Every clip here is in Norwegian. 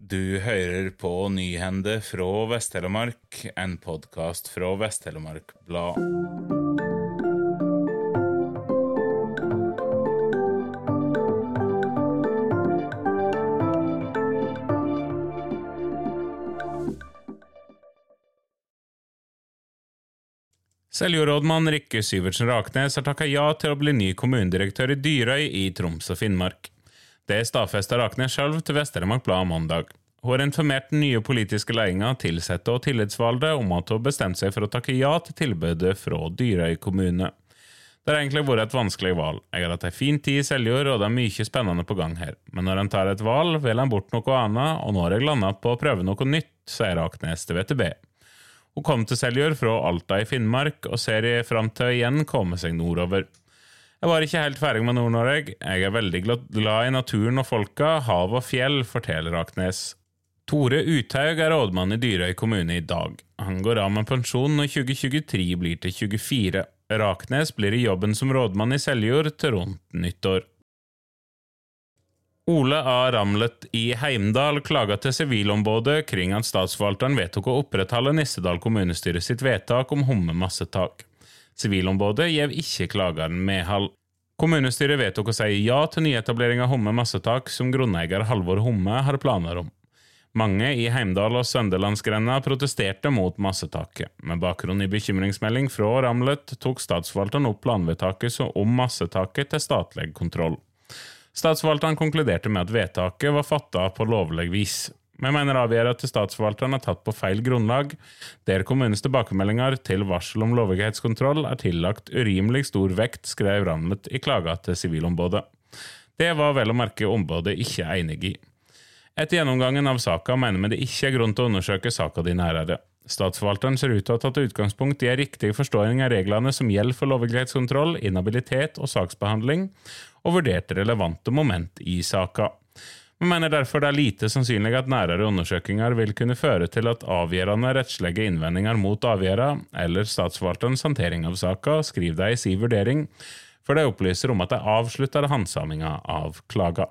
Du hører på Nyhende fra Vest-Telemark, en podkast fra Vest-Telemark Blad. Seljordrådmann Rikke Syvertsen Raknes har takka ja til å bli ny kommunedirektør i Dyrøy i Troms og Finnmark. Det stadfesta Raknes sjøl til Vest-Telemark Blad mandag. Hun har informert den nye politiske ledelsen, ansatte og tillitsvalgte om at hun bestemte seg for å takke ja til tilbudet fra Dyrøy kommune. Det har egentlig vært et vanskelig valg. Jeg har hatt ei en fin tid i Seljord, og det er mye spennende på gang her. Men når en tar et valg, velger en bort noe annet, og nå har jeg landa på å prøve noe nytt, sier Raknes til VTB. Hun kom til Seljord fra Alta i Finnmark, og ser fram til å igjen komme seg nordover. Jeg var ikke helt ferdig med Nord-Norge. Jeg er veldig glad i naturen og folka, hav og fjell, forteller Aknes. Tore Uthaug er rådmann i Dyrøy kommune i dag. Han går av med pensjon når 2023 blir til 24. Raknes blir i jobben som rådmann i Seljord til rundt nyttår. Ole A. Ramlet i Heimdal klaga til Sivilombudet kring at statsforvalteren vedtok å opprettholde Nissedal kommunestyre sitt vedtak om Homme massetak. Sivilombudet gjev ikke klageren medhold. Kommunestyret vedtok å si ja til nyetablering av Homme massetak, som grunneier Halvor Homme har planer om. Mange i Heimdal og Sønderlandsgrenda protesterte mot massetaket. Med bakgrunn i bekymringsmelding fra Ramlet tok statsforvalteren opp planvedtaket om massetaket til statlig kontroll. Statsforvalteren konkluderte med at vedtaket var fatta på lovlig vis. Vi mener avgjørelsen til statsforvalteren er tatt på feil grunnlag, der kommunens tilbakemeldinger til varsel om lovlighetskontroll er tillagt urimelig stor vekt, skrev Ramlet i klaga til Sivilombudet. Det var vel å merke ombudet ikke enig i. Etter gjennomgangen av saka mener vi det ikke er grunn til å undersøke saka di nærere. Statsforvalteren ser ut til å ha tatt utgangspunkt i en riktig forståing av reglene som gjelder for lovlighetskontroll, inhabilitet og saksbehandling, og vurderte relevante moment i saka. Vi mener derfor det er lite sannsynlig at nærere undersøkelser vil kunne føre til at avgjørende rettslige innvendinger mot avgjørelsen eller statsforvalterens håndtering av saka, skriver de i sin vurdering, for de opplyser om at de avslutter handsaminga av klaga.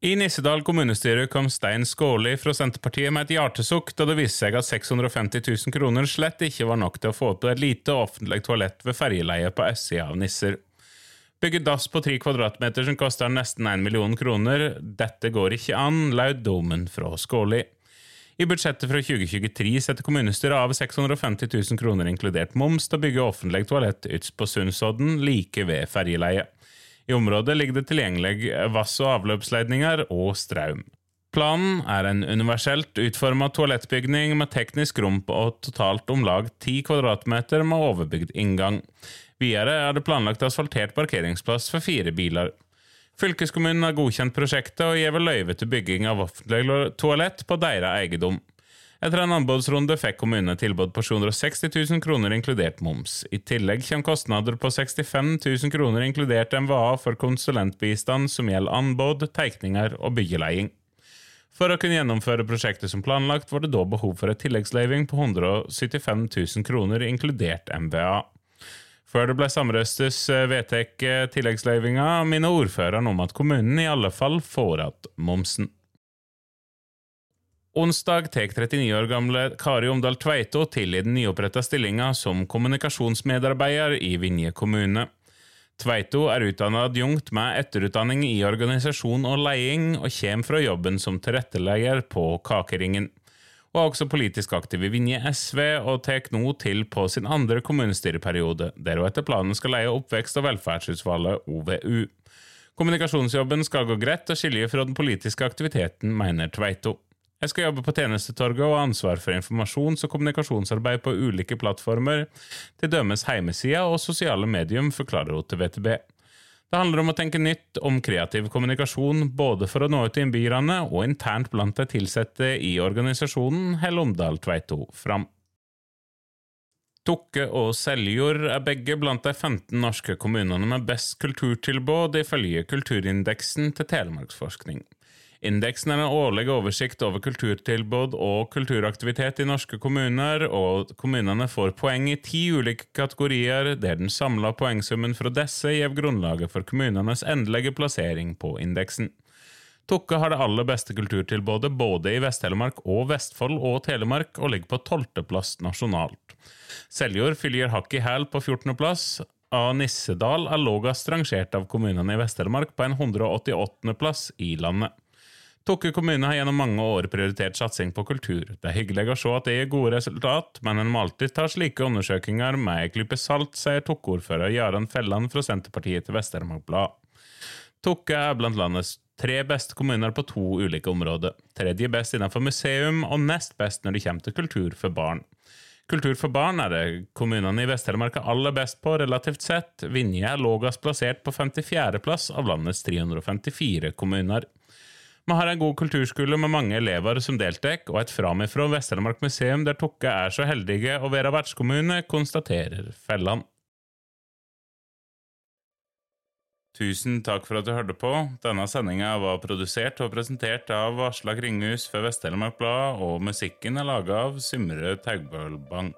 I Nissedal kommunestyre kom Stein Skåli fra Senterpartiet med et hjertesukk da det viste seg at 650 000 kroner slett ikke var nok til å få opp et lite offentlig toalett ved ferjeleiet på østsida av Nisser. Bygge dass på tre kvadratmeter som koster nesten én million kroner, dette går ikke an, lød dommen fra Skåli. I budsjettet fra 2023 setter kommunestyret av 650 000 kroner inkludert moms til å bygge offentlig toalett ytst på Sundsodden, like ved ferjeleiet. I området ligger det tilgjengelig vass- og avløpsledninger og strøm. Planen er en universelt utformet toalettbygning med teknisk rom på totalt om lag 10 kvadratmeter med overbygd inngang. Videre er det planlagt asfaltert parkeringsplass for fire biler. Fylkeskommunen har godkjent prosjektet og gir løyve til bygging av offentlig toalett på deres eiendom. Etter en anbudsrunde fikk kommunene tilbud på 760 000 kroner inkludert moms. I tillegg kommer kostnader på 65 000 kroner inkludert MVA for konsulentbistand som gjelder anbud, tegninger og byggeleiing. For å kunne gjennomføre prosjektet som planlagt, var det da behov for et tilleggsløyving på 175 000 kroner inkludert MVA. Før det ble samrøstes vedtek tilleggsløyvinga, minner ordføreren om at kommunen i alle fall får igjen momsen. Onsdag tar 39 år gamle Kari Omdal Tveito til i den nyoppretta stillinga som kommunikasjonsmedarbeider i Vinje kommune. Tveito er utdannet adjunkt med etterutdanning i organisasjon og leding, og kommer fra jobben som tilrettelegger på Kakeringen. Hun er også politisk aktiv i Vinje SV, og tar nå til på sin andre kommunestyreperiode, der hun etter planen skal leie oppvekst- og velferdsutvalget OVU. Kommunikasjonsjobben skal gå greit og skilje fra den politiske aktiviteten, mener Tveito. Jeg skal jobbe på tjenestetorget og ha ansvar for informasjons- og kommunikasjonsarbeid på ulike plattformer, til dømes heimesida og sosiale medium, forklarer hun til VTB. Det handler om å tenke nytt om kreativ kommunikasjon, både for å nå ut til innbyggerne og internt blant de ansatte i organisasjonen, holder Omdal Tveito fram. Tokke og Seljord er begge blant de 15 norske kommunene med best kulturtilbud, ifølge Kulturindeksen til Telemarksforskning. Indeksen er en årlig oversikt over kulturtilbud og kulturaktivitet i norske kommuner, og kommunene får poeng i ti ulike kategorier, der den samla poengsummen fra disse gir grunnlaget for kommunenes endelige plassering på indeksen. Tokke har det aller beste kulturtilbudet både i Vest-Telemark og Vestfold og Telemark, og ligger på tolvteplass nasjonalt. Seljord fylger hakk i hæl på 14.-plass, av Nissedal er lavest rangert av kommunene i Vest-Telemark på en 188.-plass i landet. Tokke kommune har gjennom mange år prioritert satsing på kultur. Det er hyggelig å se at det gir gode resultat, men en må alltid ta slike undersøkelser med en klype salt, sier Tokke-ordfører Jaran Felland fra Senterpartiet til Vest-Telemark Blad. Tokke er blant landets tre beste kommuner på to ulike områder. Tredje best innenfor museum, og nest best når det kommer til kultur for barn. Kultur for barn er det kommunene i Vest-Telemark er aller best på, relativt sett. Vinje er lavest plassert på 54.-plass av landets 354 kommuner. Vi har en god kulturskole med mange elever som deltar, og et framifrå Vest-Telemark museum der Tokke er så heldige å være vertskommune, konstaterer Felland. Tusen takk for at du hørte på. Denne sendinga var produsert og presentert av Aslak Ringhus for Vest-Telemark Blad, og musikken er laga av Symre Taugbølbang.